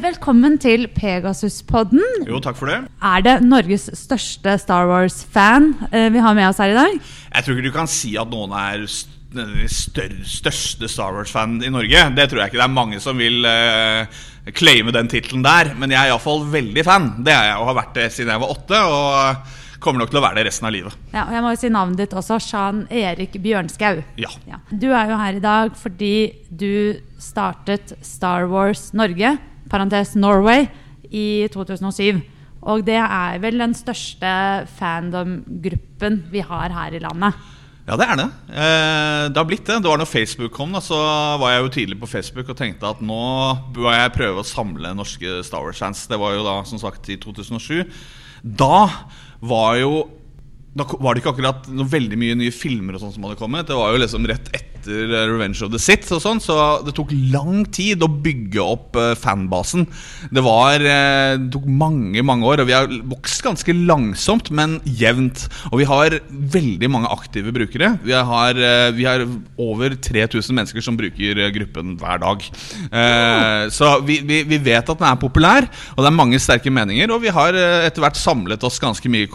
Velkommen til Pegasus-podden. Jo, takk for det. Er det Norges største Star Wars-fan eh, vi har med oss her i dag? Jeg tror ikke du kan si at noen er den større, største Star Wars-fan i Norge. Det tror jeg ikke. Det er mange som vil uh, claime den tittelen der. Men jeg er iallfall veldig fan. Det er jeg og har vært det siden jeg var åtte. Og kommer nok til å være det resten av livet. Ja, og jeg må jo si navnet ditt også. Sjan Erik Bjørnskau. Ja. Ja. Du er jo her i dag fordi du startet Star Wars Norge, parentes Norway, i 2007. Og det er vel den største fandom-gruppen vi har her i landet. Ja, det er det. Eh, det har blitt det. Det var når Facebook kom, da, så var jeg jo tidlig på Facebook og tenkte at nå bør jeg prøve å samle norske Star Wars-fans. Det var jo da, som sagt, i 2007. Da var jo da var det ikke akkurat veldig mye nye filmer og sånt som hadde kommet. Det var jo liksom rett etter eh, Revenge of the Sith, og sånn så det tok lang tid å bygge opp eh, fanbasen. Det var eh, Det tok mange, mange år, og vi har vokst ganske langsomt, men jevnt. Og vi har veldig mange aktive brukere. Vi har, eh, vi har over 3000 mennesker som bruker gruppen hver dag. Ja. så vi, vi, vi vet at den er populær, og det er mange sterke meninger. Og vi har etter hvert samlet oss ganske mye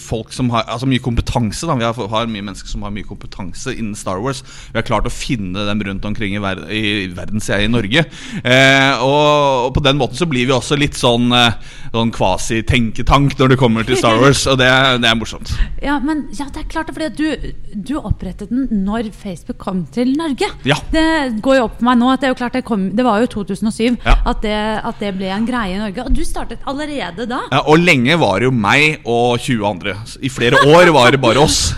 folk som har Altså mye kompetanse. Da. Vi har, har mye mennesker som har mye kompetanse innen Star Wars. Vi har klart å finne dem rundt omkring i, ver i verden, sier jeg, i Norge. Eh, og, og på den måten så blir vi også litt sånn, eh, sånn kvasi-tenketank når det kommer til Star Wars, og det, det er morsomt. Ja, men ja, det er klart det, fordi du, du opprettet den når Facebook kom til Norge. Ja. Det går jo opp for meg nå at det er jo klart det, kom, det var jo 2007 Ja. at, det, at det ble en greie i Norge. Og du startet allerede da. Ja, og lenge var det jo meg og 20 andre. I flere år var det bare oss.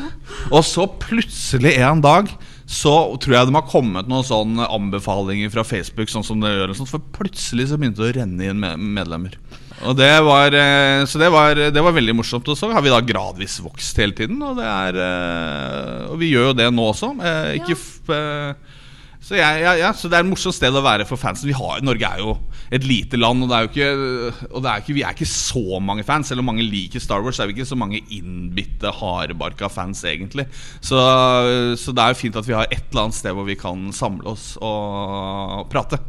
Og så plutselig en dag så tror jeg de har kommet noen sånne anbefalinger fra Facebook, sånn som det gjør. For plutselig så begynte det å renne inn med medlemmer. Og det var, eh, så det var, det var veldig morsomt. Og så har vi da gradvis vokst hele tiden. Og, det er, eh, og vi gjør jo det nå også. Eh, Ikke Ja. så, jeg, ja, ja, så det er et morsomt sted å være for fansen. Vi har, Norge er jo et lite land, og, er ikke, og er ikke, vi er ikke så mange fans. Selv om mange liker Star Wars, er vi ikke så mange innbitte, hardbarka fans, egentlig. Så, så det er jo fint at vi har et eller annet sted hvor vi kan samle oss og prate.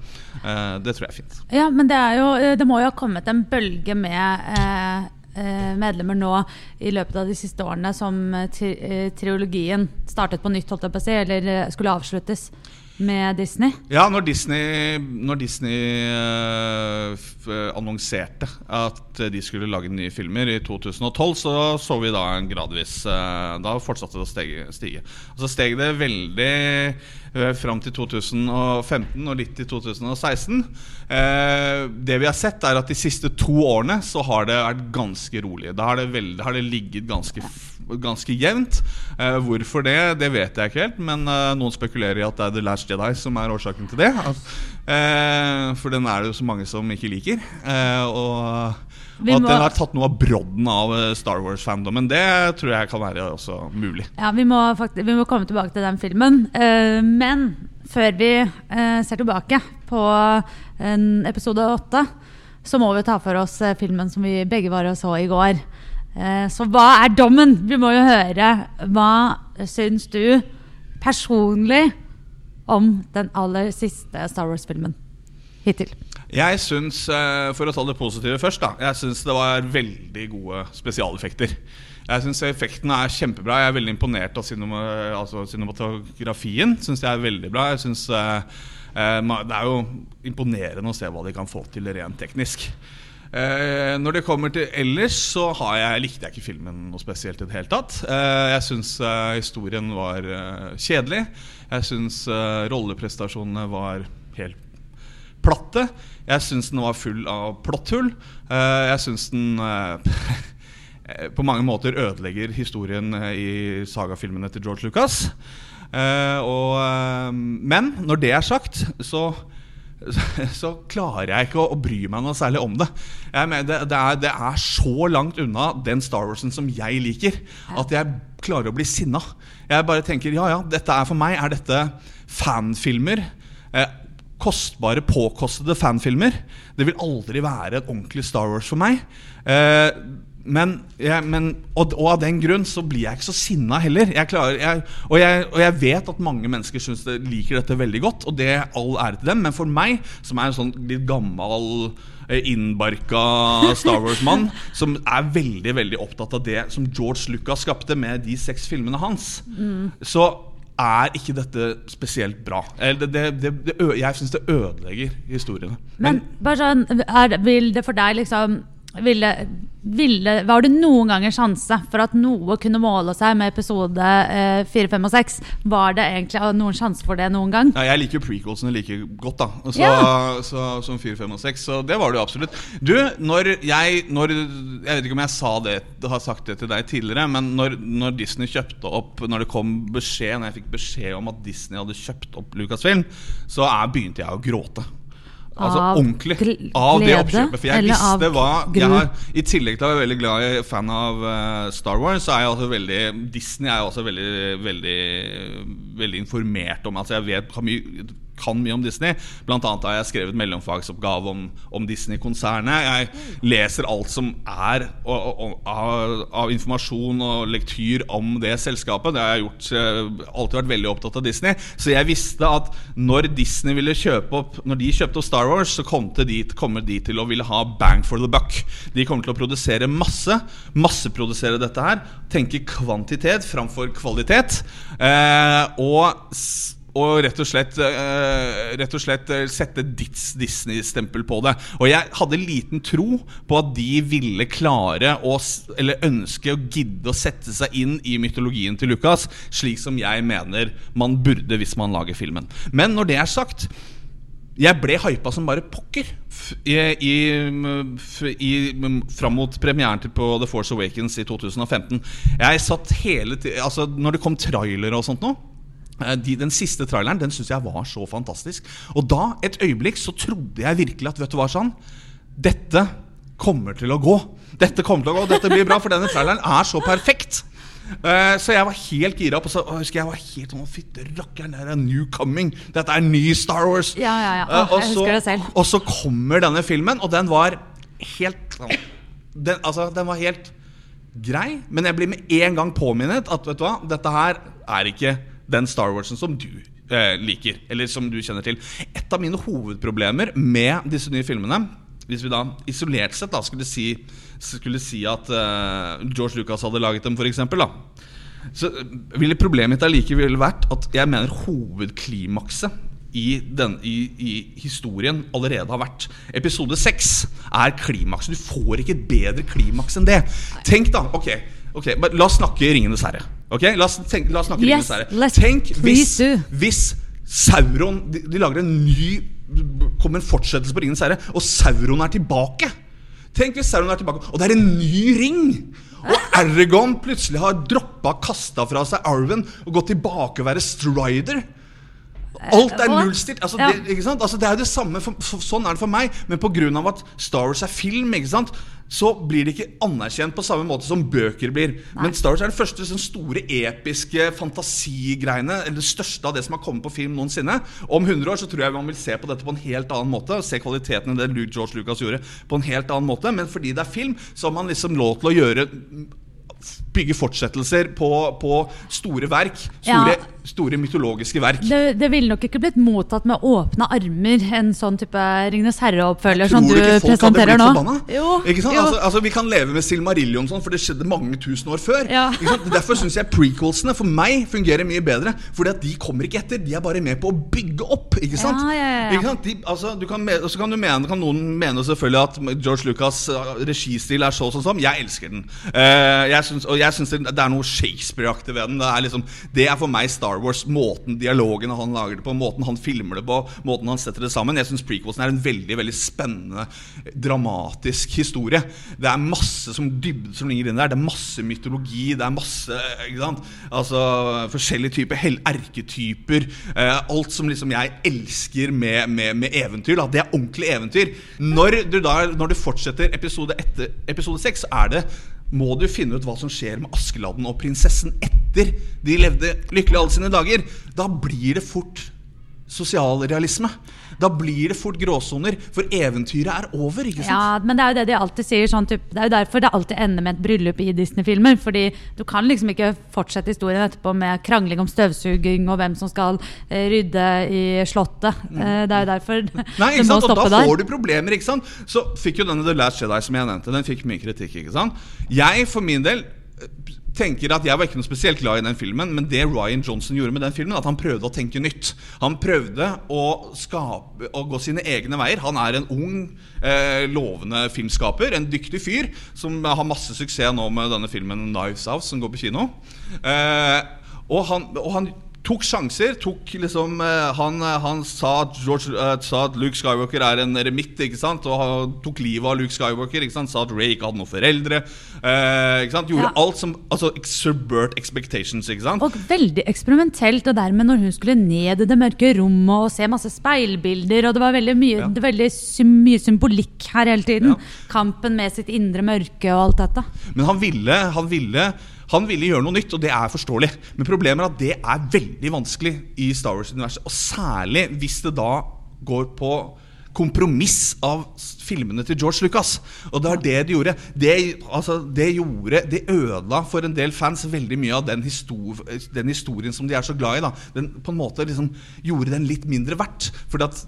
Eh, det tror jeg er fint. Ja, men det, jo, det må jo ha kommet en bølge med eh, eh, medlemmer nå i løpet av de siste årene som eh, tri eh, triologien startet på nytt, holdt jeg på å si, eller eh, skulle avsluttes med Disney. Ja, når Disney, når Disney uh, annonserte at de skulle lage nye filmer i 2012, så så vi da en gradvis uh, Da fortsatte det å stige. Og så steg det veldig fram til 2015 og litt til 2016. Eh, det vi har sett, er at de siste to årene så har det vært ganske rolig. Da har det, veldig, har det ligget ganske ganske jevnt. Eh, hvorfor det, det vet jeg ikke helt, men eh, noen spekulerer i at det er The Last Jedi som er årsaken til det. Eh, for den er det jo så mange som ikke liker. Eh, og, og at den har tatt noe av brodden av eh, Star Wars-fandomen, det tror jeg kan være også mulig. Ja, vi må, faktisk, vi må komme tilbake til den filmen. Eh, men før vi eh, ser tilbake på en episode åtte, så må vi ta for oss filmen som vi begge var og så i går. Eh, så hva er dommen? Vi må jo høre. Hva syns du personlig om den aller siste Star Wars-filmen hittil? Jeg syns, eh, For å ta det positive først, da Jeg syns det var veldig gode spesialeffekter. Jeg syns effektene er kjempebra. Jeg er veldig imponert av cinema, altså cinematografien. Synes jeg er veldig bra Jeg synes eh, eh, Det er jo imponerende å se hva de kan få til rent teknisk. Eh, når det kommer til ellers, så jeg, likte jeg ikke filmen noe spesielt i det hele tatt. Eh, jeg syns eh, historien var eh, kjedelig. Jeg syns eh, rolleprestasjonene var helt platte. Jeg syns den var full av plotthull. Eh, jeg syns den på mange måter ødelegger historien i sagafilmene til George Lucas. Og, men når det er sagt, så så klarer jeg ikke å, å bry meg noe særlig om det. Mener, det, det, er, det er så langt unna den Star Warsen som jeg liker, at jeg klarer å bli sinna. Jeg bare tenker ja ja, dette er for meg er dette fanfilmer. Eh, kostbare, påkostede fanfilmer. Det vil aldri være et ordentlig Star Wars for meg. Eh, men, jeg, men og, og av den grunn så blir jeg ikke så sinna heller. Jeg klarer, jeg, og, jeg, og jeg vet at mange mennesker synes det, liker dette veldig godt, og det er all ære til dem. Men for meg, som er en sånn litt gammel eh, innbarka Star Wars-mann, som er veldig veldig opptatt av det som George Lucas skapte med de seks filmene hans, så er ikke dette spesielt bra. Eller Det, det, det, jeg syns det ødelegger historiene. Men bare sånn, er, vil det for deg liksom ville, ville, Var det noen ganger sjanse for at noe kunne måle seg med episode eh, 4, 5 og 6? Var det egentlig noen sjanse for det noen gang? Ja, jeg liker prequelsene like godt, da. Så, Ja. så, som 4, 5 og 6. Så det var det jo absolutt. Du, når jeg når, Jeg vet ikke om jeg sa det har sagt det til deg tidligere, men når, når Disney kjøpte opp Når det kom beskjed Når jeg fikk beskjed om at Disney hadde kjøpt opp Lucasfilm, så er, begynte jeg å gråte. Altså Av ordentlig. Av Av det glede, oppkjøpet. For jeg visste hva jeg har, I tillegg til å være veldig glad i fan av uh, Star Wars, så er jeg også veldig Disney er jeg også veldig, veldig, veldig informert om. Altså jeg vet Hva mye, kan mye om Disney. Blant annet har jeg skrevet mellomfagsoppgave om, om Disney-konsernet. Jeg leser alt som er og, og, av, av informasjon og lektyr om det selskapet. Det har jeg gjort, eh, alltid vært veldig opptatt av Disney. Så jeg visste at når Disney ville kjøpe opp Når de kjøpte opp Star Wars, så kom de, kommer de til å ville ha bang for the buck. De kommer til å produsere masse. Masseprodusere dette her. Tenke kvantitet framfor kvalitet. Eh, og og rett og slett, eh, rett og slett eh, sette ditt Disney-stempel på det. Og jeg hadde liten tro på at de ville klare å, eller ønske å gidde å sette seg inn i mytologien til Lucas, slik som jeg mener man burde hvis man lager filmen. Men når det er sagt jeg ble hypa som bare pokker i, i, i, fram mot premieren på The Force Awakens i 2015. Jeg satt hele tiden, Altså, når det kom trailere og sånt nå eh, de, Den siste traileren den syns jeg var så fantastisk. Og da, et øyeblikk, så trodde jeg virkelig at Vet du hva, sånn Dette kommer til å gå. Dette kommer til å gå, dette blir bra, for denne traileren er så perfekt. Uh, så jeg var helt gira opp. Og så og husker jeg var helt sånn Fytte rakkeren, det er new coming. Dette er ny Star Wars. Ja, ja, ja. Oh, uh, og så- det selv. Og så kommer denne filmen, og den var helt den, Altså, den var helt grei, men jeg blir med en gang påminnet at vet du hva, dette her er ikke den Star Warsen som du eh, liker, eller som du kjenner til. Et av mine hovedproblemer med disse nye filmene hvis vi da isolert sett da skulle si, skulle si at eh, George Lucas hadde laget dem, f.eks., så ville problemet mitt allikevel vært at jeg mener hovedklimakset i, den, i, i historien allerede har vært. Episode seks er klimakset. Du får ikke et bedre klimaks enn det. Tenk, da. Ok, ok, La oss snakke Ringenes herre. Okay? La oss, tenk, la oss snakke Yes, Ringenes herre. Tenk hvis, hvis Sauron de, de lager en ny Kommer en fortsettelse på Ringenes herre, og Sauron er tilbake. Tenk hvis Sauron er tilbake, og det er en ny ring! Og Aragon plutselig har droppa, kasta fra seg arven og gått tilbake og være Strider. Alt er nullstilt. Altså, Ja. det? Altså, det er jo det samme for, for, Sånn er det for meg. Men pga. at Star Wars er film, så blir det ikke anerkjent på samme måte som bøker blir. Men Star Wars er det første sånn store episke fantasigreiene. Eller det største av det som har kommet på film noensinne. Om 100 år så tror jeg man vil se på dette på en helt annen måte. Se kvaliteten i det George Lucas gjorde, på en helt annen måte. Men fordi det er film, så har man liksom lov til å gjøre Bygge fortsettelser på, på store verk. Store, Ja. store mytologiske verk. Det, det ville nok ikke blitt mottatt med åpne armer, en sånn type Ringnes herre-oppfølger som Tror du du ikke folk hadde presenterer blitt nå. forbanna? Jo, Ikke sant? jo. Altså, altså, vi kan leve med Silmarillion, sånn, for det skjedde mange tusen år før. Ja. Ikke sant? Derfor syns jeg prequelsene for meg fungerer mye bedre. Fordi at de kommer ikke etter, de er bare med på å bygge opp. Ikke sant? Ja, ja, ja, ja. Ikke sant? De, altså, du kan, me- så kan, du mene, kan noen mene selvfølgelig at George Lucas' uh, registil er så sånn som. Jeg elsker den. Uh, jeg synes, og jeg syns det, det er noe Shakespeare-aktig ved den. Det er, liksom, det er for meg Star Wars. Måten dialogen han lager det på, måten han filmer det på, måten han setter det sammen. Jeg syns prequelsen er en veldig veldig spennende, dramatisk historie. Det er masse som dybde som ligger inne der. Det er masse mytologi. Det er masse ikke sant? Altså, forskjellige typer erketyper. Eh, alt som liksom jeg elsker med, med, med eventyr. Da. Det er ordentlig eventyr. Når du, da, når du fortsetter episode etter episode seks, så er det må du finne ut hva som skjer med Askeladden og prinsessen etter de levde lykkelig alle sine dager. Da blir det fort sosialrealisme. Da blir det fort gråsoner, for eventyret er over. ikke sant? Ja, men det er jo det de alltid sier. Sånn, typ, det er jo derfor det alltid ender med et bryllup i Disney-filmer. Fordi du kan liksom ikke fortsette historien etterpå med krangling om støvsuging og hvem som skal eh, rydde i Slottet. Eh, det er jo derfor Nei, ikke sant? Og da der. får du problemer. ikke sant? Så fikk jo denne The Last Jedi, som jeg nevnte, den fikk mye kritikk. ikke sant? Jeg for min del eh, tenker at Jeg var ikke noe spesielt glad i den filmen, men det Ryan Johnson gjorde med den filmen, at han prøvde å tenke nytt. Han prøvde å skape Å gå sine egne veier. Han er en ung, eh, lovende filmskaper. En dyktig fyr som har masse suksess nå med denne filmen 'Knives Out', som går på kino. Eh, og han, og han tok sjanser. Tok liksom eh, han, han sa, at George, uh, sa at Luke Skywalker er en eremitt, ikke sant? og han tok livet av Luke Skywalker. Ikke sant? Sa at Ray ikke hadde noen foreldre. Uh, ikke sant? Gjorde Ja. alt som Altså subvert expectations. ikke sant? Og veldig eksperimentelt. Og dermed når hun skulle ned i det mørke rommet og se masse speilbilder, og det var veldig mye, Ja. veldig sy mye symbolikk her hele tiden. Ja. Kampen med sitt indre mørke og alt dette. Men han ville, han ville han ville gjøre noe nytt, og det er forståelig. Men problemet er at det er veldig vanskelig i Star Wars-universet. Og særlig hvis det da går på kompromiss av filmene til George Lucas. Og det er det de gjorde. Det, altså, det gjorde Det ødela for en del fans veldig mye av den, histor den historien som de er så glad i. Da. Den på en måte liksom gjorde den litt mindre verdt. Fordi at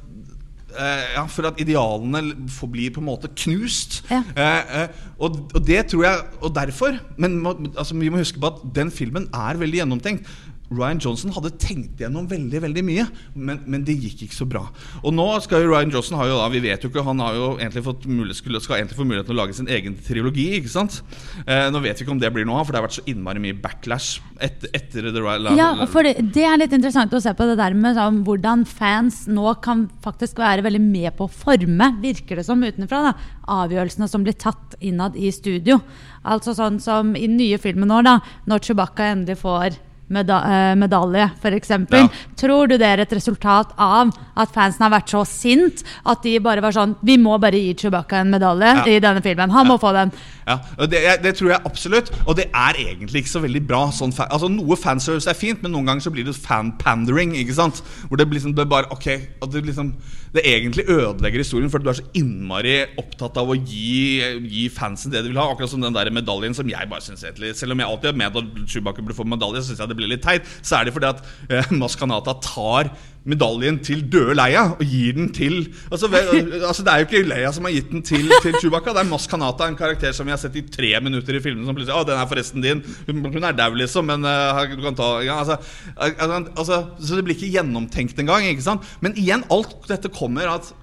ja, for at idealene forblir på en måte knust. Ja. Eh, eh, og, og det tror jeg Og derfor Men må, altså, vi må huske på at den filmen er veldig gjennomtenkt. Ryan Johnson hadde tenkt gjennom veldig veldig mye, men, men det gikk ikke så bra. Og nå skal jo Ryan Johnson har jo da, Vi vet jo ikke, han har jo egentlig fått mulighet, skal egentlig få muligheten til å lage sin egen trilogi. ikke sant? Eh, nå vet vi ikke om det blir noe av, for det har vært så innmari mye backlash etter, etter The Royal Ja, for det, det er litt interessant å se på det der med sånn, hvordan fans nå kan faktisk være veldig med på å forme, virker det som utenfra, da, avgjørelsene som blir tatt innad i studio. Altså sånn som i den nye filmen nå, da, når Chewbacca endelig får meda eh, medalje, f.eks. Ja. Tror du det er et resultat av at fansen har vært så sint at de bare var sånn Vi må bare gi Chewbacca en medalje Ja. i denne filmen. Han må få den. Ja, det, det tror jeg absolutt. Og det er egentlig ikke så veldig bra. Sånn fa altså Noe fanservice er fint, men noen ganger så blir det fan-pandering. ikke sant? Hvor det, liksom, det bare Ok, det liksom Det egentlig ødelegger historien, for du er så innmari opptatt av å gi, gi fansen det de vil ha. Akkurat som den der medaljen som jeg bare egentlig Selv om jeg alltid har ment at Chewbacca burde få medalje, syns jeg det blir litt teit. Så er det fordi at eh, Maskanata tar medaljen til døde Leia og gir den til altså, altså Det er jo ikke Leia som har gitt den til, til Chewbacca. Det er Mas Kanata, en karakter som vi har sett i tre minutter i filmen. Som plutselig, å, den er forresten din Hun, er dau, liksom, men uh, du kan ta ja, altså, altså, altså, Så det blir ikke gjennomtenkt engang. Ikke sant? Men igjen, alt dette kommer at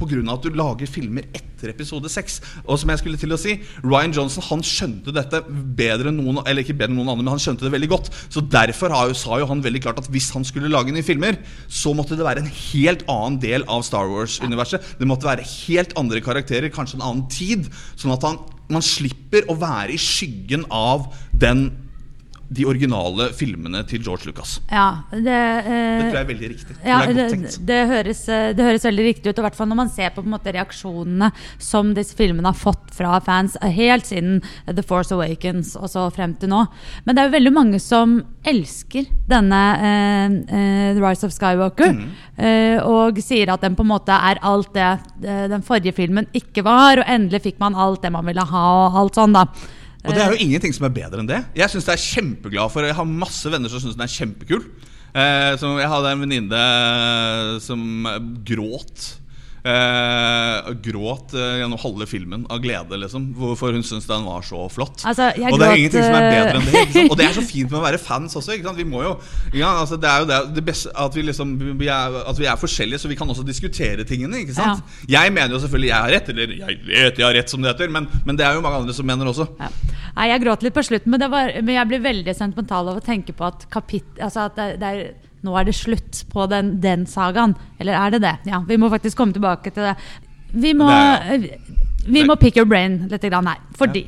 av at du lager filmer etter episode 6. Og som jeg skulle til å si, Ryan Johnson han skjønte dette bedre enn noen Eller ikke bedre enn noen andre, men han skjønte det veldig godt. Så derfor har jo, sa jo han veldig klart at hvis han skulle lage nye filmer, så måtte det være en helt annen del av Star Wars-universet. Det måtte være helt andre karakterer, kanskje en annen tid. Sånn at han, man slipper å være i skyggen av den de originale filmene til George Lucas. Ja, det, eh, Det tror jeg er veldig riktig. Ja, det det, det, høres, eh, det høres veldig riktig ut. og i hvert fall Når man ser på, på måte, reaksjonene som disse filmene har fått fra fans eh, helt siden The Force Awakens og så frem til nå. Men det er jo veldig mange som elsker denne eh, eh, The Rise of Skywalker. Mm. eh, og sier at den på en måte er alt det den forrige filmen ikke var. Og endelig fikk man alt det man ville ha. og alt sånn da Og det er jo ingenting som er bedre enn det. Jeg synes det er kjempeglad for Jeg har masse venner som syns den er kjempekul. Eh, jeg hadde en venninne som gråt. Eh, gråt eh, gjennom halve filmen av glede, liksom. For hun syns den var så flott. Altså, og det er ingenting som er bedre enn det. Eh, Og det er så fint med å være fans også. Vi må jo ja, altså, Det er jo det, det beste at vi, liksom, vi, er, at vi er forskjellige, så vi kan også diskutere tingene. Ikke sant? Jeg mener jo selvfølgelig jeg har rett, eller jeg vet jeg har rett, som det heter, men, men det er jo mange andre som mener også. Ja. Nei, jeg gråt litt på slutten, men, det var, men jeg blir veldig sentimental av å tenke på at, kapit, altså at det, det er, nå er det slutt på den, den sagaen. Eller er det det? Ja, vi må faktisk komme tilbake til det. Vi må, Det vi må pick your brain litt her. Fordi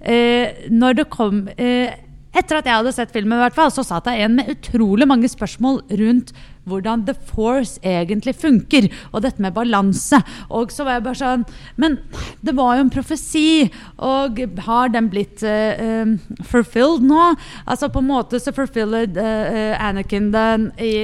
eh, når det kom eh, etter at jeg hadde sett filmen, i hvert fall, så satt jeg igjen med utrolig mange spørsmål rundt hvordan The Force egentlig funker, og dette med balanse. Og så var jeg bare sånn Men det var jo en profesi, og har den blitt uh, fulfilled nå? Altså på en måte så fulfilled uh, Anakin den i,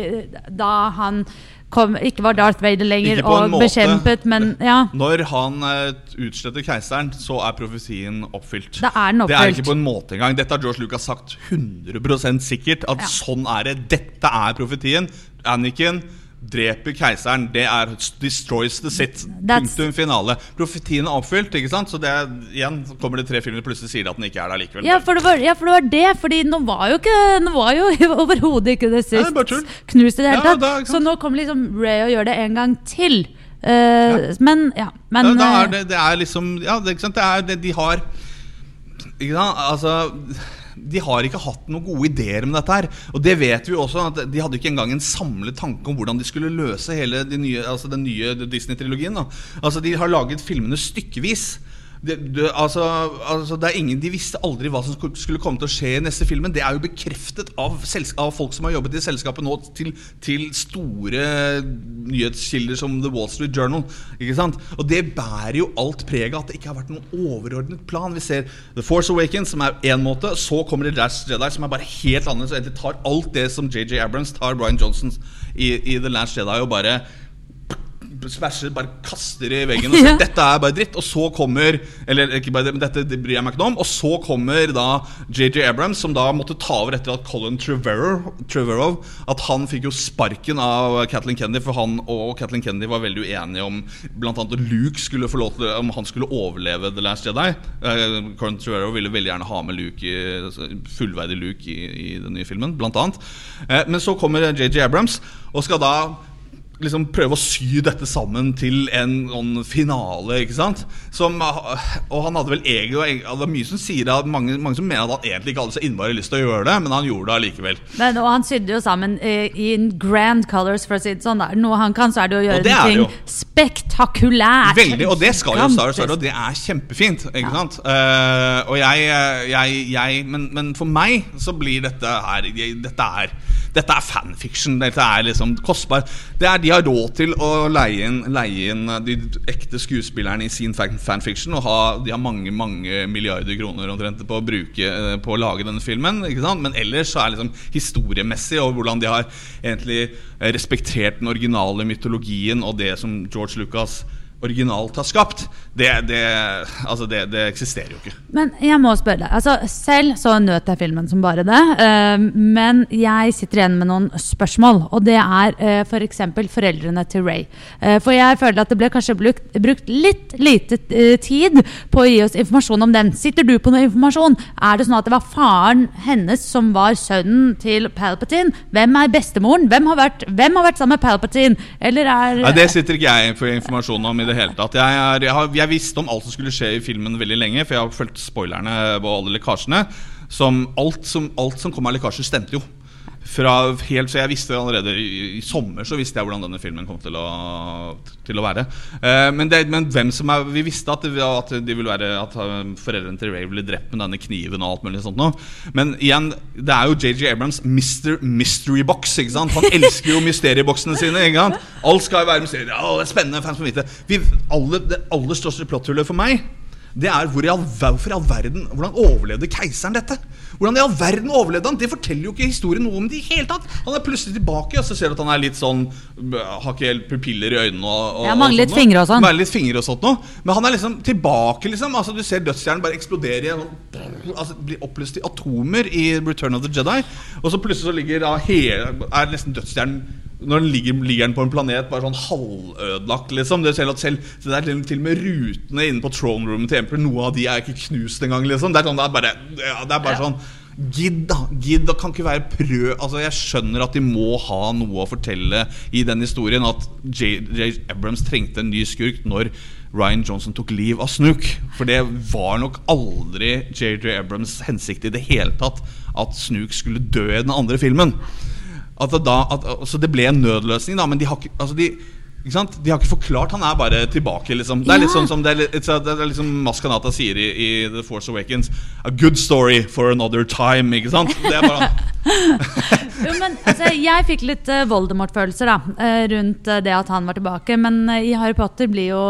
da han kom, ikke var Darth Vader lenger og bekjempet, men ja. Når han uh, utsletter keiseren, så er profesien oppfylt. Da er den oppfylt. Det er ikke på en måte engang. Dette har George Lucas sagt 100 sikkert. At ja. sånn er det. Dette er profetien. Anakin dreper keiseren. Det er 'destroys the sit'. Punktum finale. Profetien er oppfylt. ikke sant? Så det er, igjen så kommer det tre filmer, plutselig sier at den ikke er der likevel. Ja, for det var, ja, for det, var det. Fordi nå var jo ikke Nå var jo overhodet ikke det sist knust i det hele tatt. Ja, så nå kommer liksom Ray og gjør det en gang til. Uh, ja. Men ja. Men, da, er eh, det, det, er liksom Ja, det, ikke sant? Det er, det, de har ikke sant? Altså de har ikke hatt noen gode ideer med dette. her Og det vet vi også at De hadde ikke engang en samlet tanke om hvordan de skulle løse hele de nye, altså den nye Disney-trilogien. Altså De har laget filmene stykkevis det, du, altså, altså, det er ingen, De visste aldri hva som skulle komme til å skje i neste filmen. Det er jo bekreftet av, av folk som har jobbet i selskapet nå, til, til, store nyhetskilder som The Wall Street Journal. Ikke sant? Og det bærer jo alt preget av at det ikke har vært noen overordnet plan. Vi ser The Force Awakens, som er én måte. Så kommer The Last Jedi, som er bare helt annerledes. Det tar alt det som JJ Abrams tar Brian Johnson i, i The Last Jedi, og bare smasher, bare kaster i veggen og sier ja. 'dette er bare dritt'. Og så kommer Eller ikke bare men dette det bryr jeg meg ikke om. Og så kommer da JJ Abrams, som da måtte ta over etter at Colin Trevorrow At han fikk jo sparken av Kathleen Kennedy, for han og Kathleen Kennedy var veldig uenige om bl.a. at Luke skulle få lov til Om han skulle overleve The Last Jedi. Uh, Colin Trevorrow ville veldig gjerne ha med Luke i, altså, fullverdig Luke i, i den nye filmen, blant annet. Uh, men så kommer JJ Abrams og skal da liksom prøve å sy dette sammen til en sånn finale. ikke sant? Som, og han hadde vel egentlig Det var mye som sier at mange, mange, som mener at han egentlig ikke hadde så innmari lyst til å gjøre det, men han gjorde det allikevel. Men, og han sydde jo sammen i grand colors, for å si det sånn. Der. Noe han kan, så er det å gjøre det ting spektakulært. Veldig, og det skal jo Star Wars og det er kjempefint. ikke ja. sant? Uh, og jeg, jeg, jeg men, men, for meg så blir dette her Dette er dette er fanfiction. Dette er liksom kostbar. Det er, de har råd til å leie inn, leie inn de ekte skuespillerne i sin fanfiction. Og ha, de har mange mange milliarder kroner omtrent på å bruke eh, På å lage denne filmen. Men ellers så er liksom historiemessig og hvordan de har egentlig respektert den originale mytologien og det som George Lucas originalt har skapt, det, det, altså det, det, eksisterer jo ikke. Men jeg må spørre deg. Altså, selv så nøt jeg filmen som bare det. Uh, men jeg sitter igjen med noen spørsmål. Og det er uh, f.eks. For foreldrene til Ray. Uh, for jeg føler at det ble kanskje brukt, brukt litt lite tid på å gi oss informasjon om den. Sitter du på noe informasjon? Er det sånn at det var faren hennes som var sønnen til Palpatine? Hvem er bestemoren? Hvem har vært, hvem har vært sammen med Palpatine? Eller er Nei, Det sitter ikke jeg for informasjon om i det hele tatt. Jeg, er, jeg, har, jeg, visste om alt som skulle skje i filmen veldig lenge, for jeg har fulgt spoilerne på alle lekkasjene. Som alt, som, alt som kom av lekkasjer, stemte jo. Fra helt, så jeg visste allerede i, i, sommer så visste jeg hvordan denne filmen kom til å, til å være. Uh, men, det, men, hvem som er Vi visste at, det, at, de ville være At uh, foreldrene til Ray ble drept med denne kniven og alt mulig sånt noe. Men igjen, det er jo JJ Abrams Mr. Mystery Box. Ikke sant? Han elsker jo mysterieboksene sine. Ikke sant? Alt skal jo være mysterier. Ja, det er spennende, fans må vite. Vi, alle, det aller største plotthullet for meg det er hvor i all, hvorfor i all verden Hvordan overlevde keiseren dette? Hvordan i all verden overlevde han? Det forteller jo ikke historien noe om det i hele tatt. Han er plutselig tilbake, og så ser du at han er litt sånn Har ikke helt pupiller i øynene. Og, og, ja, mangler litt fingre og sånn. Mangler litt fingre og sånt noe. Men han er liksom tilbake, liksom. Altså, du ser dødsstjernen bare eksplodere igjen. Altså, blir oppløst i atomer i Return of the Jedi. Og så plutselig så ligger da hele, er nesten dødsstjernen når den ligger, ligger, den på en planet bare sånn halvødelagt, liksom. Det er, selv, det er til, til, og med rutene inne på throne room til Emperor, noe av de er ikke knust engang, liksom. Det er, sånn, det er bare, det er bare ja. sånn Gidd, da! Gidd, det kan ikke være prøv Altså Jeg skjønner at de må ha noe å fortelle i den historien. At J.J. Abrams trengte en ny skurk når Ryan Johnson tok liv av Snook. For det var nok aldri JJ Abrams hensikt i det hele tatt at Snook skulle dø i den andre filmen. At da, at, så det ble en nødløsning, da, men de har, altså de, Ikke sant? De har ikke forklart. Han er bare tilbake. Liksom. Det er litt sånn som det er, litt- det er liksom Maskanata sier i, i The Force Awakens. A good story for another time. Ikke sant? Det er bare Jo, men altså, Jeg fikk litt eh, Voldemort-følelser da eh, rundt eh, det at han var tilbake. Men i Harry Potter blir jo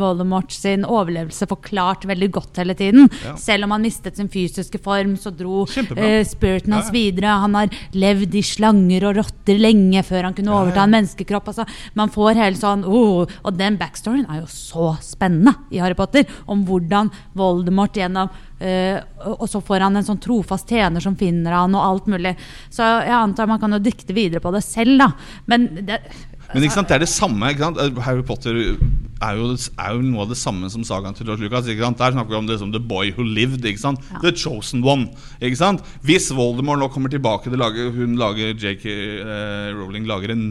Voldemort sin overlevelse forklart veldig godt hele tiden. Ja. Selv om han mistet sin fysiske form, så dro eh, spiriten hans Ja, ja. videre. Han har levd i slanger og rotter lenge før han kunne overta en menneskekropp. Altså, man får helt sånn oh, Og den backstoryen er jo så spennende i Harry Potter. Om hvordan Voldemort gjennom uh, og så får han en sånn trofast tjener som finner han, og alt mulig. Så jeg antar man kan jo dikte videre på det selv, da. Men det, Men ikke sant, det er det samme. Ikke sant? Harry Potter er jo, er jo noe av det samme som sagaen til George Lucas. Ikke sant? Der snakker vi om det som The Boy Who Lived. Ikke sant? The Chosen One. Ikke sant? Hvis Voldemort nå kommer tilbake til lager, Hun lager JK eh, Rowling lager en,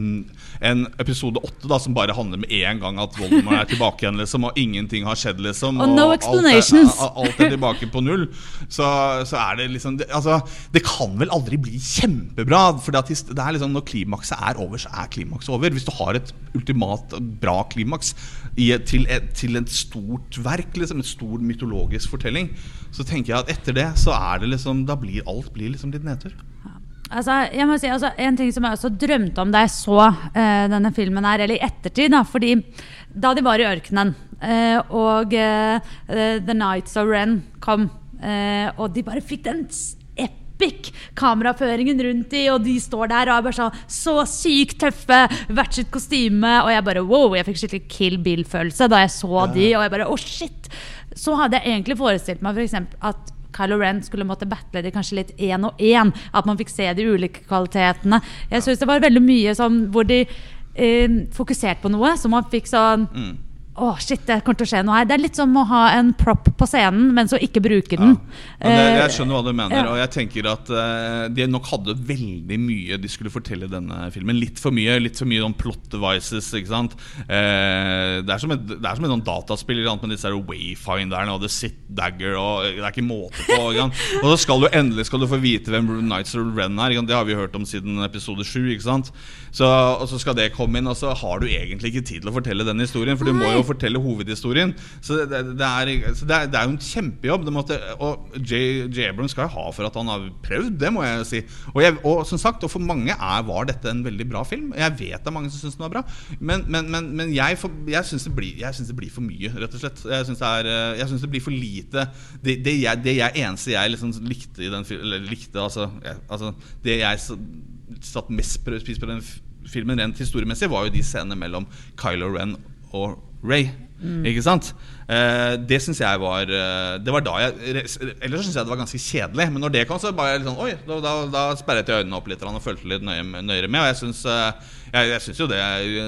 en episode åtte som bare handler med én gang at Voldemort er tilbake igjen, liksom, og ingenting har skjedd, liksom. Og no alt er- alt er tilbake på null, så, så er det liksom det, altså, det kan vel aldri bli kjempebra. For det er liksom, når klimakset er over, så er klimakset over. Hvis du har et ultimat bra klimaks i, til, et, til et stort verk, liksom, en stor mytologisk fortelling, så tenker jeg at etter det så er det liksom Da blir alt blir liksom litt nedtur. Altså, jeg må si, altså, En ting som jeg også drømte om da jeg så uh, denne filmen, her, eller i ettertid da, fordi Da de var i ørkenen, uh, og uh, The Nights of Ren kom, og de bare fikk den epic kameraføringen rundt de, og de står der og er bare så, så sykt tøffe, hvert sitt kostyme, og jeg bare wow, jeg fikk skikkelig Kill Bill-følelse da jeg så de, og jeg bare oh shit. Så hadde jeg egentlig forestilt meg for eksempel at Kylo Ren skulle måtte battle de kanskje litt én og én. At man fikk se de ulike kvalitetene. Jeg synes det var veldig mye sånn hvor de eh, fokuserte på noe, så man fikk sånn Å, shit, det kommer til å skje noe her. Det er litt som å ha en prop på scenen, men så ikke bruke den. Ja, det, jeg Eh, skjønner hva du mener, ja. og jeg tenker at eh, de nok hadde veldig mye de skulle fortelle i denne filmen. Litt for mye litt for mye sånn plot devices. ikke sant? Eh, det er som et, det er som et sånn dataspill med disse wayfinderne og The Sit Dagger og Det er ikke måte på. Ikke? Og så skal du endelig skal du få vite hvem Nights of Ren er. Det har vi hørt om siden episode 7. Ikke sant? Så, og så skal det komme inn, og så har du egentlig ikke tid til å fortelle den historien. For du må jo fortelle hovedhistorien. Så det, det, er, så det, det er jo en kjempejobb. Måtte, og J. J. Abrams skal jo ha for at han har prøvd, det må jeg si. Og, jeg, og som sagt, og for mange er, var dette en veldig bra film. Jeg vet det er mange som syns den var bra, men, men, men, men jeg, for, jeg syns det, det blir for mye, rett og slett. Jeg syns det, eh, det blir for lite. Det, det, jeg, det jeg eneste jeg liksom likte i den Eller likte, altså, altså Det jeg satt mest pris på den filmen rent historiemessig, var jo de scenene mellom Kylo Ren og Ray. Ikke sant? Eh, det syns jeg var eh, Det var da jeg Ellers syns jeg det var ganske kjedelig. Men når det kom, så bare litt sånn Oi, da, da, da sperret jeg øynene opp litt og fulgte litt nøye, nøyere med. Og jeg syns, eh, jeg, jeg syns jo det,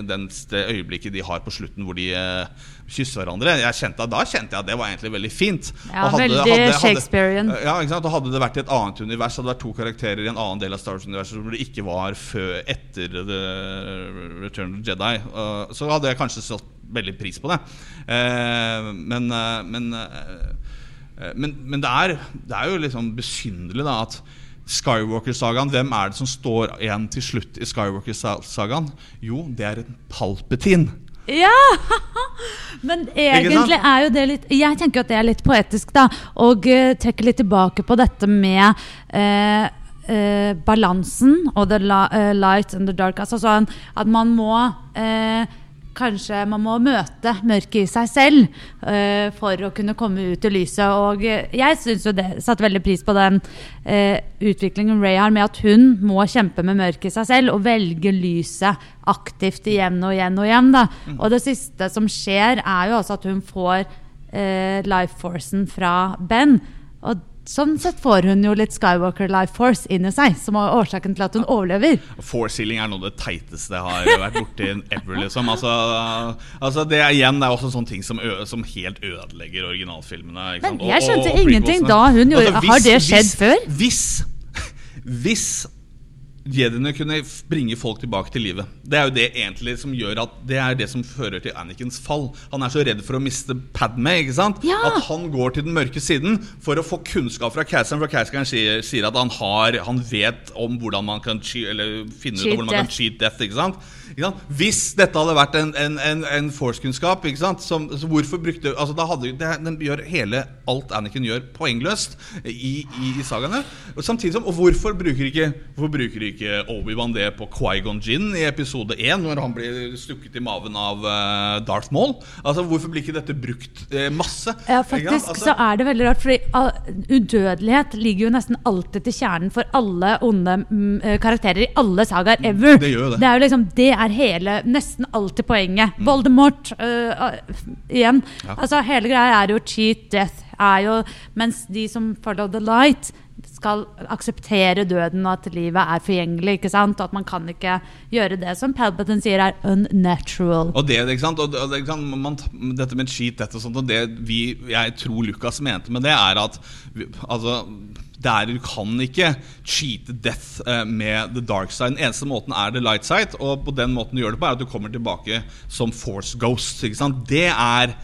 den, det øyeblikket de har på slutten hvor de uh, kysser hverandre jeg kjente, Da kjente jeg at det var egentlig veldig fint. Ja, Og veldig Shakespearean. ja, ikke sant? Og Hadde det vært i et annet univers, hadde det vært to karakterer i en annen del av Star Wars-universet hvor det ikke var før etter The Return of the Jedi, uh, så hadde jeg kanskje satt veldig pris på det. Uh, men, eh, men, eh, men, men det, er, det er jo liksom besynderlig da at Skywalker-sagaen, hvem er det som står igjen til slutt i Skywalker-sagaen? Jo, det er en Palpatine. Ja! Men egentlig er jo det litt Jeg tenker at det er litt poetisk, da. Og uh, trekker litt tilbake på dette med uh, uh, balansen og the eh, light and the dark. Altså sånn at man må eh, Kanskje man må møte mørket i seg selv uh, for å kunne komme ut i lyset. Og eh, jeg syns jo det satte veldig pris på den uh, utviklingen Ray har med at hun må kjempe med mørket i seg selv og velge lyset aktivt igjen og igjen og igjen. Da. Og det siste som skjer, er jo også at hun får uh, life forcen fra Ben. Og sånn sett får hun jo litt Skywalker life force inn i seg, som er årsaken til at hun overlever. Force healing er noe av det teiteste jeg har vært borti ever. Liksom. Altså, altså det er igjen det er også sånne ting som, som helt ødelegger originalfilmene. Men jeg skjønte prequelsene. ingenting da hun gjorde- Altså, Har det skjedd før? Hvis, hvis jediene kunne bringe folk tilbake til livet. Det er jo det egentlig som gjør at Det er det som fører til Annikens fall. Han er så redd for å miste Padme ikke sant? Ja. at han går til den mørke siden for å få kunnskap fra Cassian. For Cassian sier, sier at han, har, han vet om hvordan man kan eller finne ut Cheat hvordan man kan death. cheat death. ikke sant? Hvis dette hadde vært en, en, en, en force-kunnskap, hvorfor brukte altså da hadde, det, Den gjør hele alt Anakin gjør, poengløst i, i, i sagaene. Og samtidig som, og hvorfor bruker ikke Hvorfor bruker ikke Obi-Wan det på Qui-Gon Jinn i episode 1, når han blir stukket i maven av uh, Darth Maul? Altså, Hvorfor blir ikke dette brukt uh, masse? Ja, faktisk Altså- så er det veldig rart, fordi uh, udødelighet ligger jo nesten alltid til kjernen for alle onde mm, eh, karakterer i alle sagaer ever. det jo det. er jo liksom, det er hele, nesten alltid poenget. Voldemort uh, uh, igjen. Ja. Altså Hele greia er jo cheat death. Er jo, mens de som follow the light, skal akseptere døden og at livet er forgjengelig. ikke sant? Og at man kan ikke gjøre det som Palpatine sier er unnatural. Og det, ikke sant? Og og det, ikke sant? Man, dette med cheat death og sånt, og det vi, jeg tror Lucas mente med det, er at vi, altså, der du kan ikke cheate death eh, med the dark side. Den eneste måten er the light side, og på den måten du gjør det på, er at du kommer tilbake som force ghost. Det er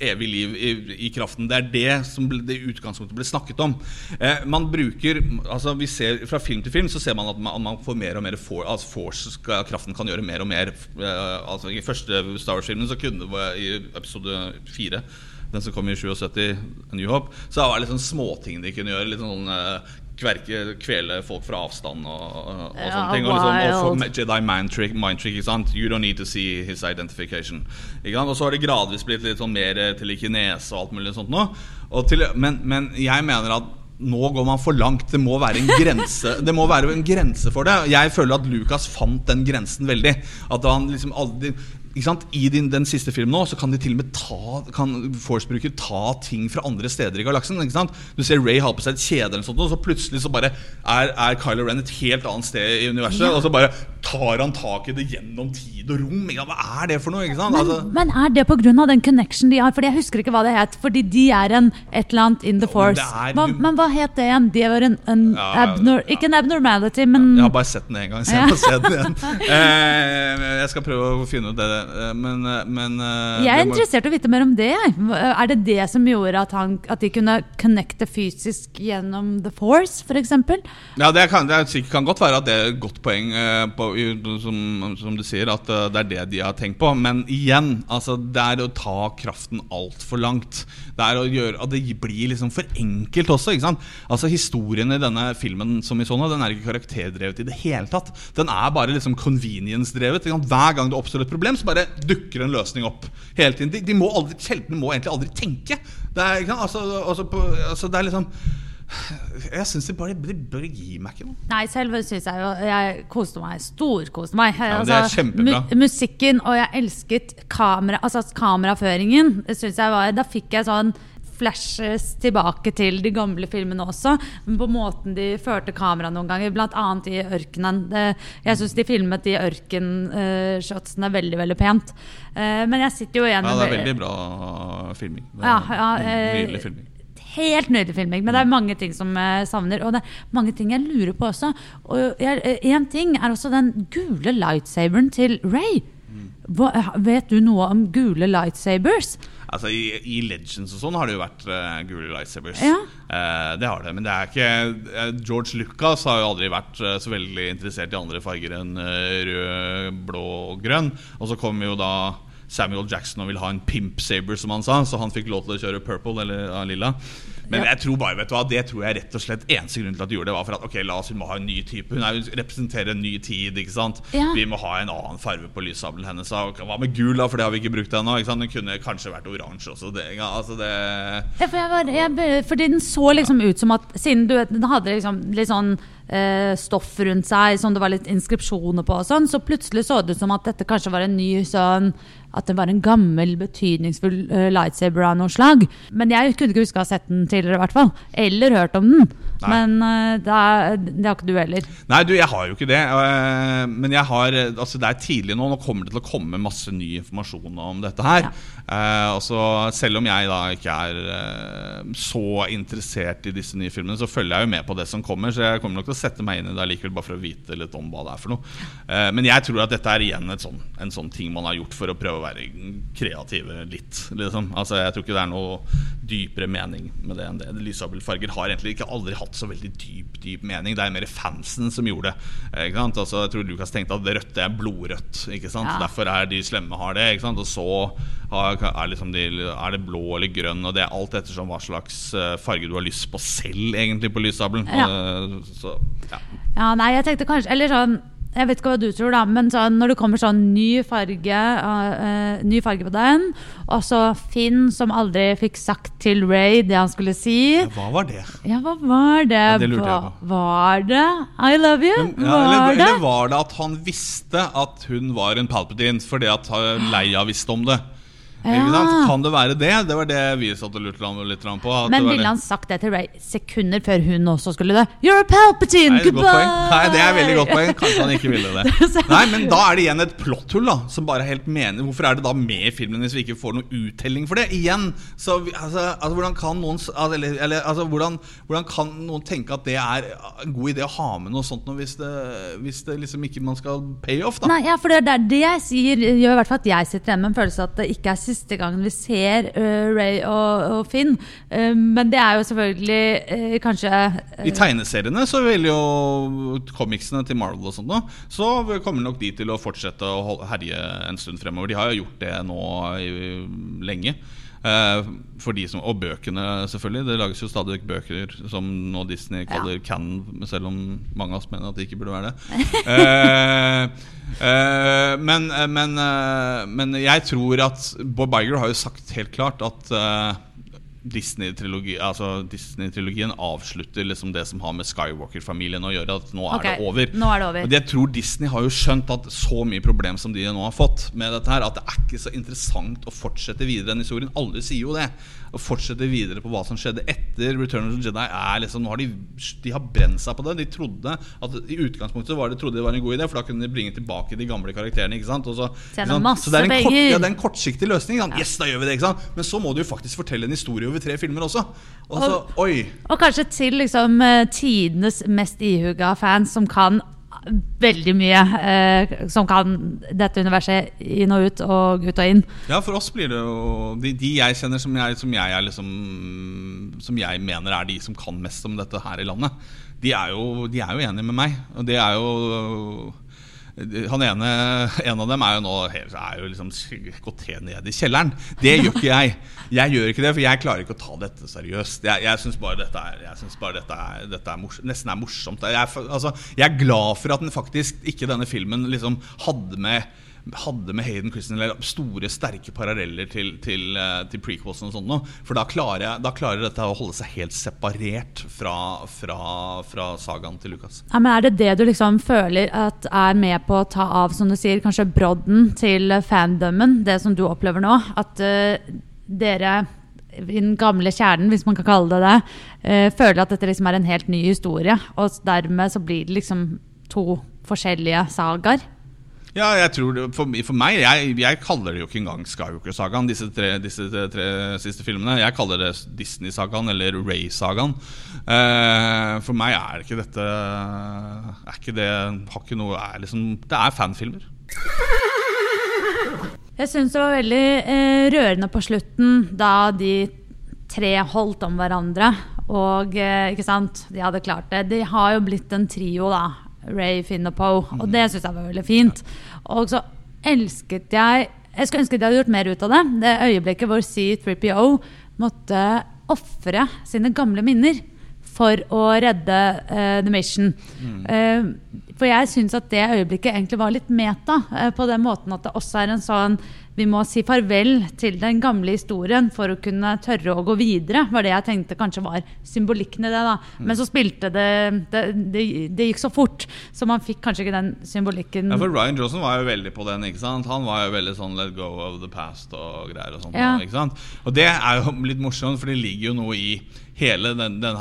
evig liv i, i kraften. Det er det som ble, det utgangspunktet ble snakket om. Eh, man bruker altså vi ser Fra film til film så ser man at man, man får mer og mer for, altså force skal, Kraften kan gjøre mer og mer. Eh, altså I første Star Wars-filmen så kunne det i episode fire den som kom i 77, A New Hope, så var det litt sånn småting de kunne gjøre. Litt sånn eh, kverke, kvele folk fra avstand og, og, yeah, sånne ting. Og, liksom, og. Jedi mind trick, mind trick ikke sant? You don't need to see his identification. Ikke sant? Og så har det gradvis blitt litt sånn mer telekinese og alt mulig sånt nå. Til, men, men jeg mener at nå går man for langt. Det må være en grense Det må være en grense for det. Jeg føler at Lucas fant den grensen veldig. At han liksom aldri? I din, den siste filmen nå Så kan de til og med ta Kan Force-bruker ta ting fra andre steder i galaksen. Du ser Ray har på seg et kjede, eller sånt, og så plutselig så bare er, er Kylo Ren et helt annet sted i universet. Ja. Og så bare tar han tak i det gjennom tid og rom. Hva er det for noe? Men, Altså, men er det pga. den connection de har? Fordi Jeg husker ikke hva det het. Fordi de er en et eller annet in the Jo, men force. er- hva, men hva het det igjen? Det var en, en Ja, abnor, ja. Ikke en abnormality, men jeg har bare sett den én gang, så jeg Ja. må se den igjen. Eh, jeg skal prøve å finne ut det. Eh, Men, eh, men eh, jeg er må- interessert i å vite mer om det. Er det det som gjorde at, han, at de kunne connecte fysisk gjennom the force, f.eks.? Ja, det kan, det er sikkert, kan godt være at det er et godt poeng, på, som, som du sier, at det er det de har tenkt på. Men igjen, altså, det er å ta kraften altfor langt. Det er å gjøre at det blir liksom for enkelt også. ikke sant? Altså Historien i denne filmen som vi så nå, den er ikke karakterdrevet i det hele tatt. Den er bare liksom convenience-drevet. Hver gang det oppstår et problem, så bare dukker en løsning opp. hele tiden. De, de må aldri, Sjelden må egentlig aldri tenke. Det er, ikke? Altså, altså, på, altså, det er liksom jeg syns de bare de bør gi meg ikke noe. Nei, selve syns jeg jo Jeg koste meg. Storkoste meg. Altså, Ja, det er kjempebra. mu musikken, og jeg elsket kamera, altså kameraføringen. Synes jeg var, da fikk jeg sånn flashes tilbake til de gamle filmene også. På måten de førte kamera noen ganger, bl.a. i ørkenen. Det, jeg syns de filmet de ørkenshotsene veldig, veldig pent. Eh, men jeg sitter jo igjen Ja, det er veldig bra filming. Det er Ja, ja, eh, Nydelig filming. Helt nydelig filming, men det er mange ting som jeg savner. Og det er mange ting jeg lurer på også. Og Én ting er også den gule lightsaberen til Ray. Hva, vet du noe om gule lightsabers? Altså I, i Legends og sånn har det jo vært uh, gule lightsabers. Ja. Uh, det har det, men det er ikke uh, George Lucas har jo aldri vært så veldig interessert i andre farger enn rød, blå og grønn. Og så kom jo da Samuel Jackson og ville ha en pimp saber, som han sa. Så han fikk lov til å kjøre purple eller lilla. Men Ja. jeg tror bare, vet du hva, det tror jeg rett og slett eneste grunn til at de gjorde det, var for at ok, la oss, hun må ha en ny type. Hun er, hun representerer en ny tid. ikke sant? Ja. Vi må ha en annen farge på lyssabelen hennes. Så, Hva med gul, da? For det har vi ikke brukt ennå. Den kunne kanskje vært oransje også. Det, altså det Ja, for jeg var, jeg, fordi den så liksom ut som at Siden du den hadde liksom litt sånn eh, stoff rundt seg som det var litt inskripsjoner på, og sånn, så plutselig så det ut som at dette kanskje var en ny sånn At det var en gammel, betydningsfull eh, lightsaber av noe slag. Men jeg kunne ikke huske å ha sett den tidligere, i hvert fall. Eller hørt om den. Nei. Men eh, det, er, det har ikke du heller. Nei, du, jeg har jo ikke det. øh, Men jeg har øh, Altså, det er tidlig nå. Nå kommer det til å komme masse ny informasjon om dette her. Ja. Uh, altså, selv om jeg da ikke er så interessert i disse nye filmene, så følger jeg jo med på det som kommer. Så jeg kommer nok til å sette meg inn i det likevel, bare for å vite litt om hva det er for noe. Eh, men jeg tror at dette er igjen sånn, en sånn ting man har gjort for å prøve å være kreative litt. Liksom. Altså, jeg tror ikke det er noe dypere mening med det enn det. Lysabelfarger har egentlig ikke aldri hatt så veldig dyp dyp mening. Det er mer fansen som gjorde det. Ikke sant? Altså, jeg tror Lucas tenkte at det rødte er blodrødt. Ikke sant? Ja. Derfor er de slemme har det. Ikke sant? Og så har, er, liksom de, er det blå eller grønn, og det er alt ettersom hva slags eh, farge du har lyst på selv, egentlig, på lyssabelen. Ja. Eh, Så, ja. Ja, nei, jeg tenkte kanskje Eller sånn jeg vet ikke hva du tror, da, men så, når det kommer sånn ny farge, uh, uh, ny farge på den, og så Finn som aldri fikk sagt til Ray det han skulle si Hva var det? Ja, hva var det? Ja, det lurte jeg på. Var det I love you? Men, ja, var eller, det? eller var det at han visste at hun var en Palpatine fordi at uh, Leia visste om det? Ja. Kan det være det? Det var det vi satt og lurte litt på. Men ville han sagt det til Ray sekunder før hun også skulle dø? You're a Palpatine! Nei, Goodbye! Nei, det er et veldig godt poeng. Kanskje han ikke ville det. Nei, men da er det igjen et plotthull, da. Som bare helt mener Hvorfor er det da med i filmen hvis vi ikke får noe uttelling for det? Igjen, så altså, altså Hvordan kan noen Eller, eller altså, hvordan, hvordan kan noen tenke at det er en god idé å ha med noe sånt noe hvis det, hvis det liksom ikke man skal pay off, da? Nei, ja, for det er det jeg sier, gjør i hvert fall at jeg sitter igjen med en følelse at det ikke er siste gangen vi ser uh, Ray og, og Finn. Uh, men det er jo selvfølgelig uh, kanskje I tegneseriene så vil jo comicsene til Marvel og sånt så kommer nok de til å fortsette å herje en stund fremover. De har jo gjort det nå i, lenge. Eh, for de som, og bøkene, selvfølgelig. Det lages jo stadig vekk bøker som nå Disney kaller canon, selv om mange av oss mener at det ikke burde være det. Eh, eh, men, eh, men, eh, men jeg tror at Bob Iger har jo sagt helt klart at eh, Disney-trilogi altså Disney-trilogien avslutter liksom det som har med Skywalker-familien å gjøre. At nå er Ok, det over. nå er det over. Og jeg tror Disney har jo skjønt at så mye problem som de nå har fått med dette her, at det er ikke så interessant å fortsette videre den historien. Alle sier jo det. Å fortsette videre på hva som skjedde etter Return of the Jedi, er liksom Nå har de, de har brent seg på det. De trodde at I utgangspunktet var det, trodde det var en god idé, for da kunne de bringe tilbake de gamle karakterene. Ikke sant? Og så, ikke sant? så det er en, kort, ja, det er en kortsiktig løsning. Sant? Yes, da gjør vi det, ikke sant? Men så må du jo faktisk fortelle en historie over tre filmer også. Og så, oi Og kanskje til liksom eh, tidenes mest ihuga fans som kan veldig mye. eh, som kan dette universet inn og ut og ut og inn. Ja, for oss blir det jo De, de jeg kjenner som jeg, som jeg liksom Som jeg mener er de som kan mest om dette her i landet, de er jo, de er jo enige med meg. Og det er jo han ene, En av dem er jo nå er jo liksom gått helt ned i kjelleren. Det gjør ikke jeg. Jeg gjør ikke det, for jeg klarer ikke å ta dette seriøst. Jeg, jeg syns bare dette er, jeg synes bare dette er, dette er mors, nesten er morsomt. Jeg, altså, jeg er glad for at den faktisk ikke denne filmen liksom hadde med hadde med Hayden Christian eller store, sterke paralleller til, til, eh, til prequelsen og sånt noe. For da klarer, da klarer dette å holde seg helt separert fra, fra, fra sagaen til Lucas. Ja, men Er det det du liksom føler at er med på å ta av, som du sier, kanskje brodden til fandomen? Det som du opplever nå? At uh, dere i den gamle kjernen, hvis man kan kalle det det, uh, føler at dette liksom er en helt ny historie. Og dermed så blir det liksom to forskjellige sagaer. Ja, jeg tror det, for, for meg, jeg, jeg kaller det jo ikke engang Skywalker-sagaen, disse, disse tre, siste filmene. Jeg kaller det Disney-sagaen eller Ray-sagaen. Eh, for meg er ikke dette Er ikke det Har ikke noe er liksom, Det er fanfilmer. Jeg syns det var veldig eh, rørende på slutten, da de tre holdt om hverandre. Og eh, ikke sant, de hadde klart det. De har jo blitt en trio, da. Ray, Finn og Poe. Og det syns jeg var veldig fint. Og så elsket jeg Jeg skulle ønske de hadde gjort mer ut av det. Det øyeblikket hvor C3PO måtte ofre sine gamle minner for å redde uh, The Mission. Eh, for jeg syns at det øyeblikket egentlig var litt meta, eh, på den måten at det også er en sånn Vi må si farvel til den gamle historien for å kunne tørre å gå videre, var det jeg tenkte kanskje var symbolikken i det. da. Men så spilte det det, det det gikk så fort, så man fikk kanskje ikke den symbolikken. Ja, for Ryan Johnson var jo veldig på den. ikke sant? Han var jo veldig sånn 'let go of the past' og greier. Og sånt, Ja. ikke sant? Og det er jo litt morsomt, for det ligger jo noe i hele den, den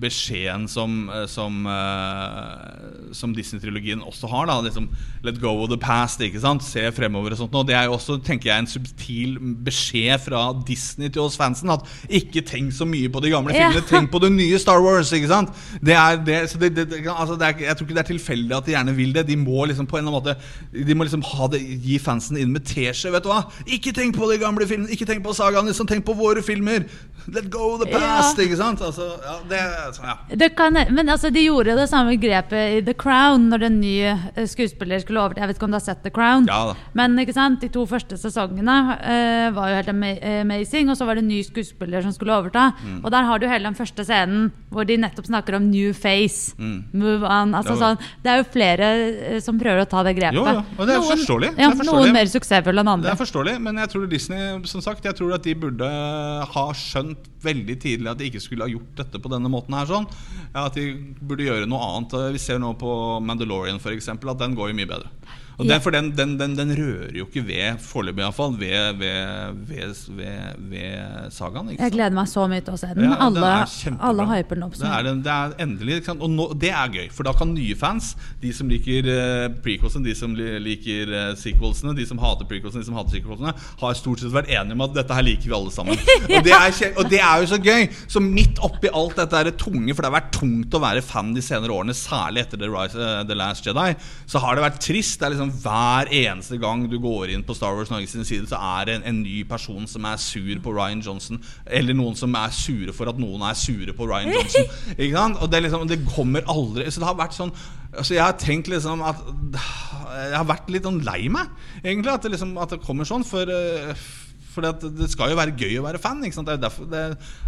beskjeden som, eh, som, eh, som Disney-trilogien også har. da liksom, Let go of the past. ikke sant? Se fremover og sånt. Og det er jo også tenker jeg, en subtil beskjed fra Disney til oss fansen. At ikke tenk så mye på de gamle Ja. filmene, tenk på det nye Star Wars. ikke sant? Det er, det, så det, det, altså er, jeg tror ikke det er tilfeldig at de gjerne vil det. De må liksom på en eller annen måte De må liksom ha det, gi fansen inn med teskje. Vet du hva? Ikke tenk på de gamle filmene, ikke tenk på sagaene, liksom, tenk på våre filmer. Let go of the past. Ja. ikke sant? Altså, ja, det, ja. Det kan, men altså, de gjorde det samme grepet i The Crown når en ny eh, skuespiller skulle over Jeg vet ikke om du har sett The Crown? Ja. Men ikke sant, de to første sesongene uh, var jo helt amazing, og så var det en ny skuespiller som skulle overta. Mm. Og der har du hele den første scenen hvor de nettopp snakker om new face. Move on. Altså, Mm. Sånn, det er jo flere eh, som prøver å ta det grepet. Jo, og det er forståelig. Det er forståelig. Noen mer suksessfulle enn andre. Det er forståelig, men jeg tror Disney som sagt, jeg tror at de burde ha skjønt veldig tidlig at de ikke skulle ha gjort dette på denne måten. her sånn At de burde gjøre noe annet. Vi ser nå på Mandalorian eksempel, at den går jo mye bedre. Og Ja. for den, den, den, den rører jo ikke ved, foreløpig iallfall, ved, ved, ved, ved, ved sagaen. ikke Jeg gleder meg så mye til å se den. Ja, alle, alle hyper den opp. Det er, den- det er endelig? Og nå, det er gøy, for da kan nye fans, de som liker uh, prequelsene, de som liker uh, sequelsene, de som hater prequelsene, de som hater sequelsene, har stort sett vært enige om at dette her liker vi alle sammen. Og det er, og det er jo så gøy! Så midt oppi alt dette er det tunge, for det har vært tungt å være fan de senere årene, særlig etter The, Rise, uh, The Last Jedi, så har det vært trist. Det er liksom Hver eneste gang du går inn på Star Wars Norge sin side, så er det en, en ny person som er sur på Ryan Johnson, eller noen som er sure for at noen er sure på Ryan Johnson. Ikke sant? Og det, liksom, det kommer aldri Så det har vært sånn Altså Jeg har tenkt liksom at Jeg har vært litt sånn lei meg, egentlig, at det, liksom, at det kommer sånn. For, eh, for det, skal jo være gøy å være fan. Det, er derfor, det,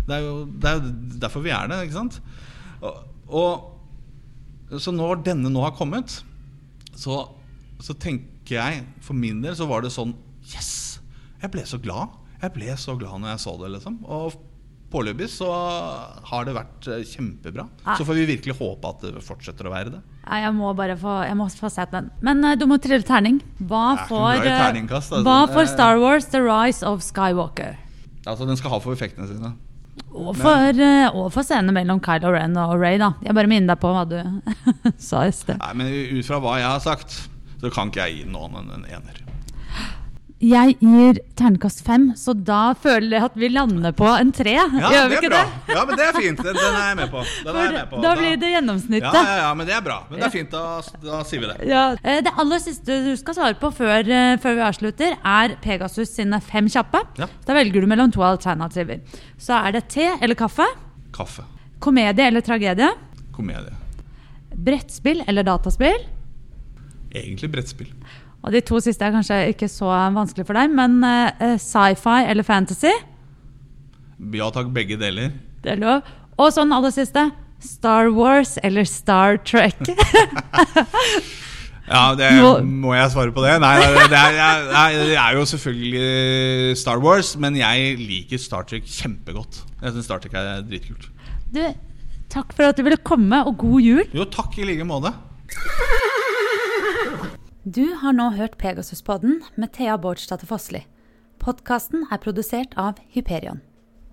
det, er jo, det er jo derfor vi er det. Ikke sant? Og, og Så når denne nå har kommet, så, så tenker jeg For min del så var det sånn Yes! Jeg ble så glad. Jeg ble så glad når jeg så det. liksom Og foreløpig så har det vært eh, kjempebra. Ja. Så får vi virkelig håpe at det fortsetter å være det. Ja, jeg må bare få, jeg må få sett den. Men uh, du må trille terning. Hva får, eh, altså. hva får. Star Wars The Rise of Skywalker? Altså Den skal ha for effektene sine. Og for, uh, og for scenene mellom Kylo Ren og Ray, da. Jeg bare minner deg på hva du sa i sted. Nei, Men ut fra hva jeg har sagt, så kan ikke jeg gi noen en, en ener. Jeg gir terningkast fem, så da føler jeg at vi lander på en tre. Ja, Gjør vi det ikke bra. det? Ja, men det er fint. Den, den er jeg med på. Den er jeg med på. Da blir det gjennomsnittet. Ja, ja, ja, men det er bra. Men det er fint. Da, da sier vi det. Ja. Eh, Det aller siste du skal svare på før, eh, før vi avslutter, er Pegasus sine fem kjappe. Ja. Da velger du mellom to alternativer. Så er det te eller kaffe, Kaffe. komedie eller tragedie, Komedie. brettspill eller dataspill. Egentlig brettspill. Og de to siste er kanskje ikke så vanskelig for deg, men uh, sci-fi eller fantasy. Ja takk, begge deler. Det er lov. Og sånn aller siste Star Wars eller Star Trek. Ja, det, Må- jeg svare på det? Nei, det er, det er jo selvfølgelig Star Wars, men jeg liker Star Trek kjempegodt. Jeg syns Star Trek er dritkult. Du, takk for at du ville komme, og god jul. Jo, takk i like måte. Du har nå hørt Pegasus-podden med Thea Bårdsdatter Fossli. Podkasten er produsert av Hyperion.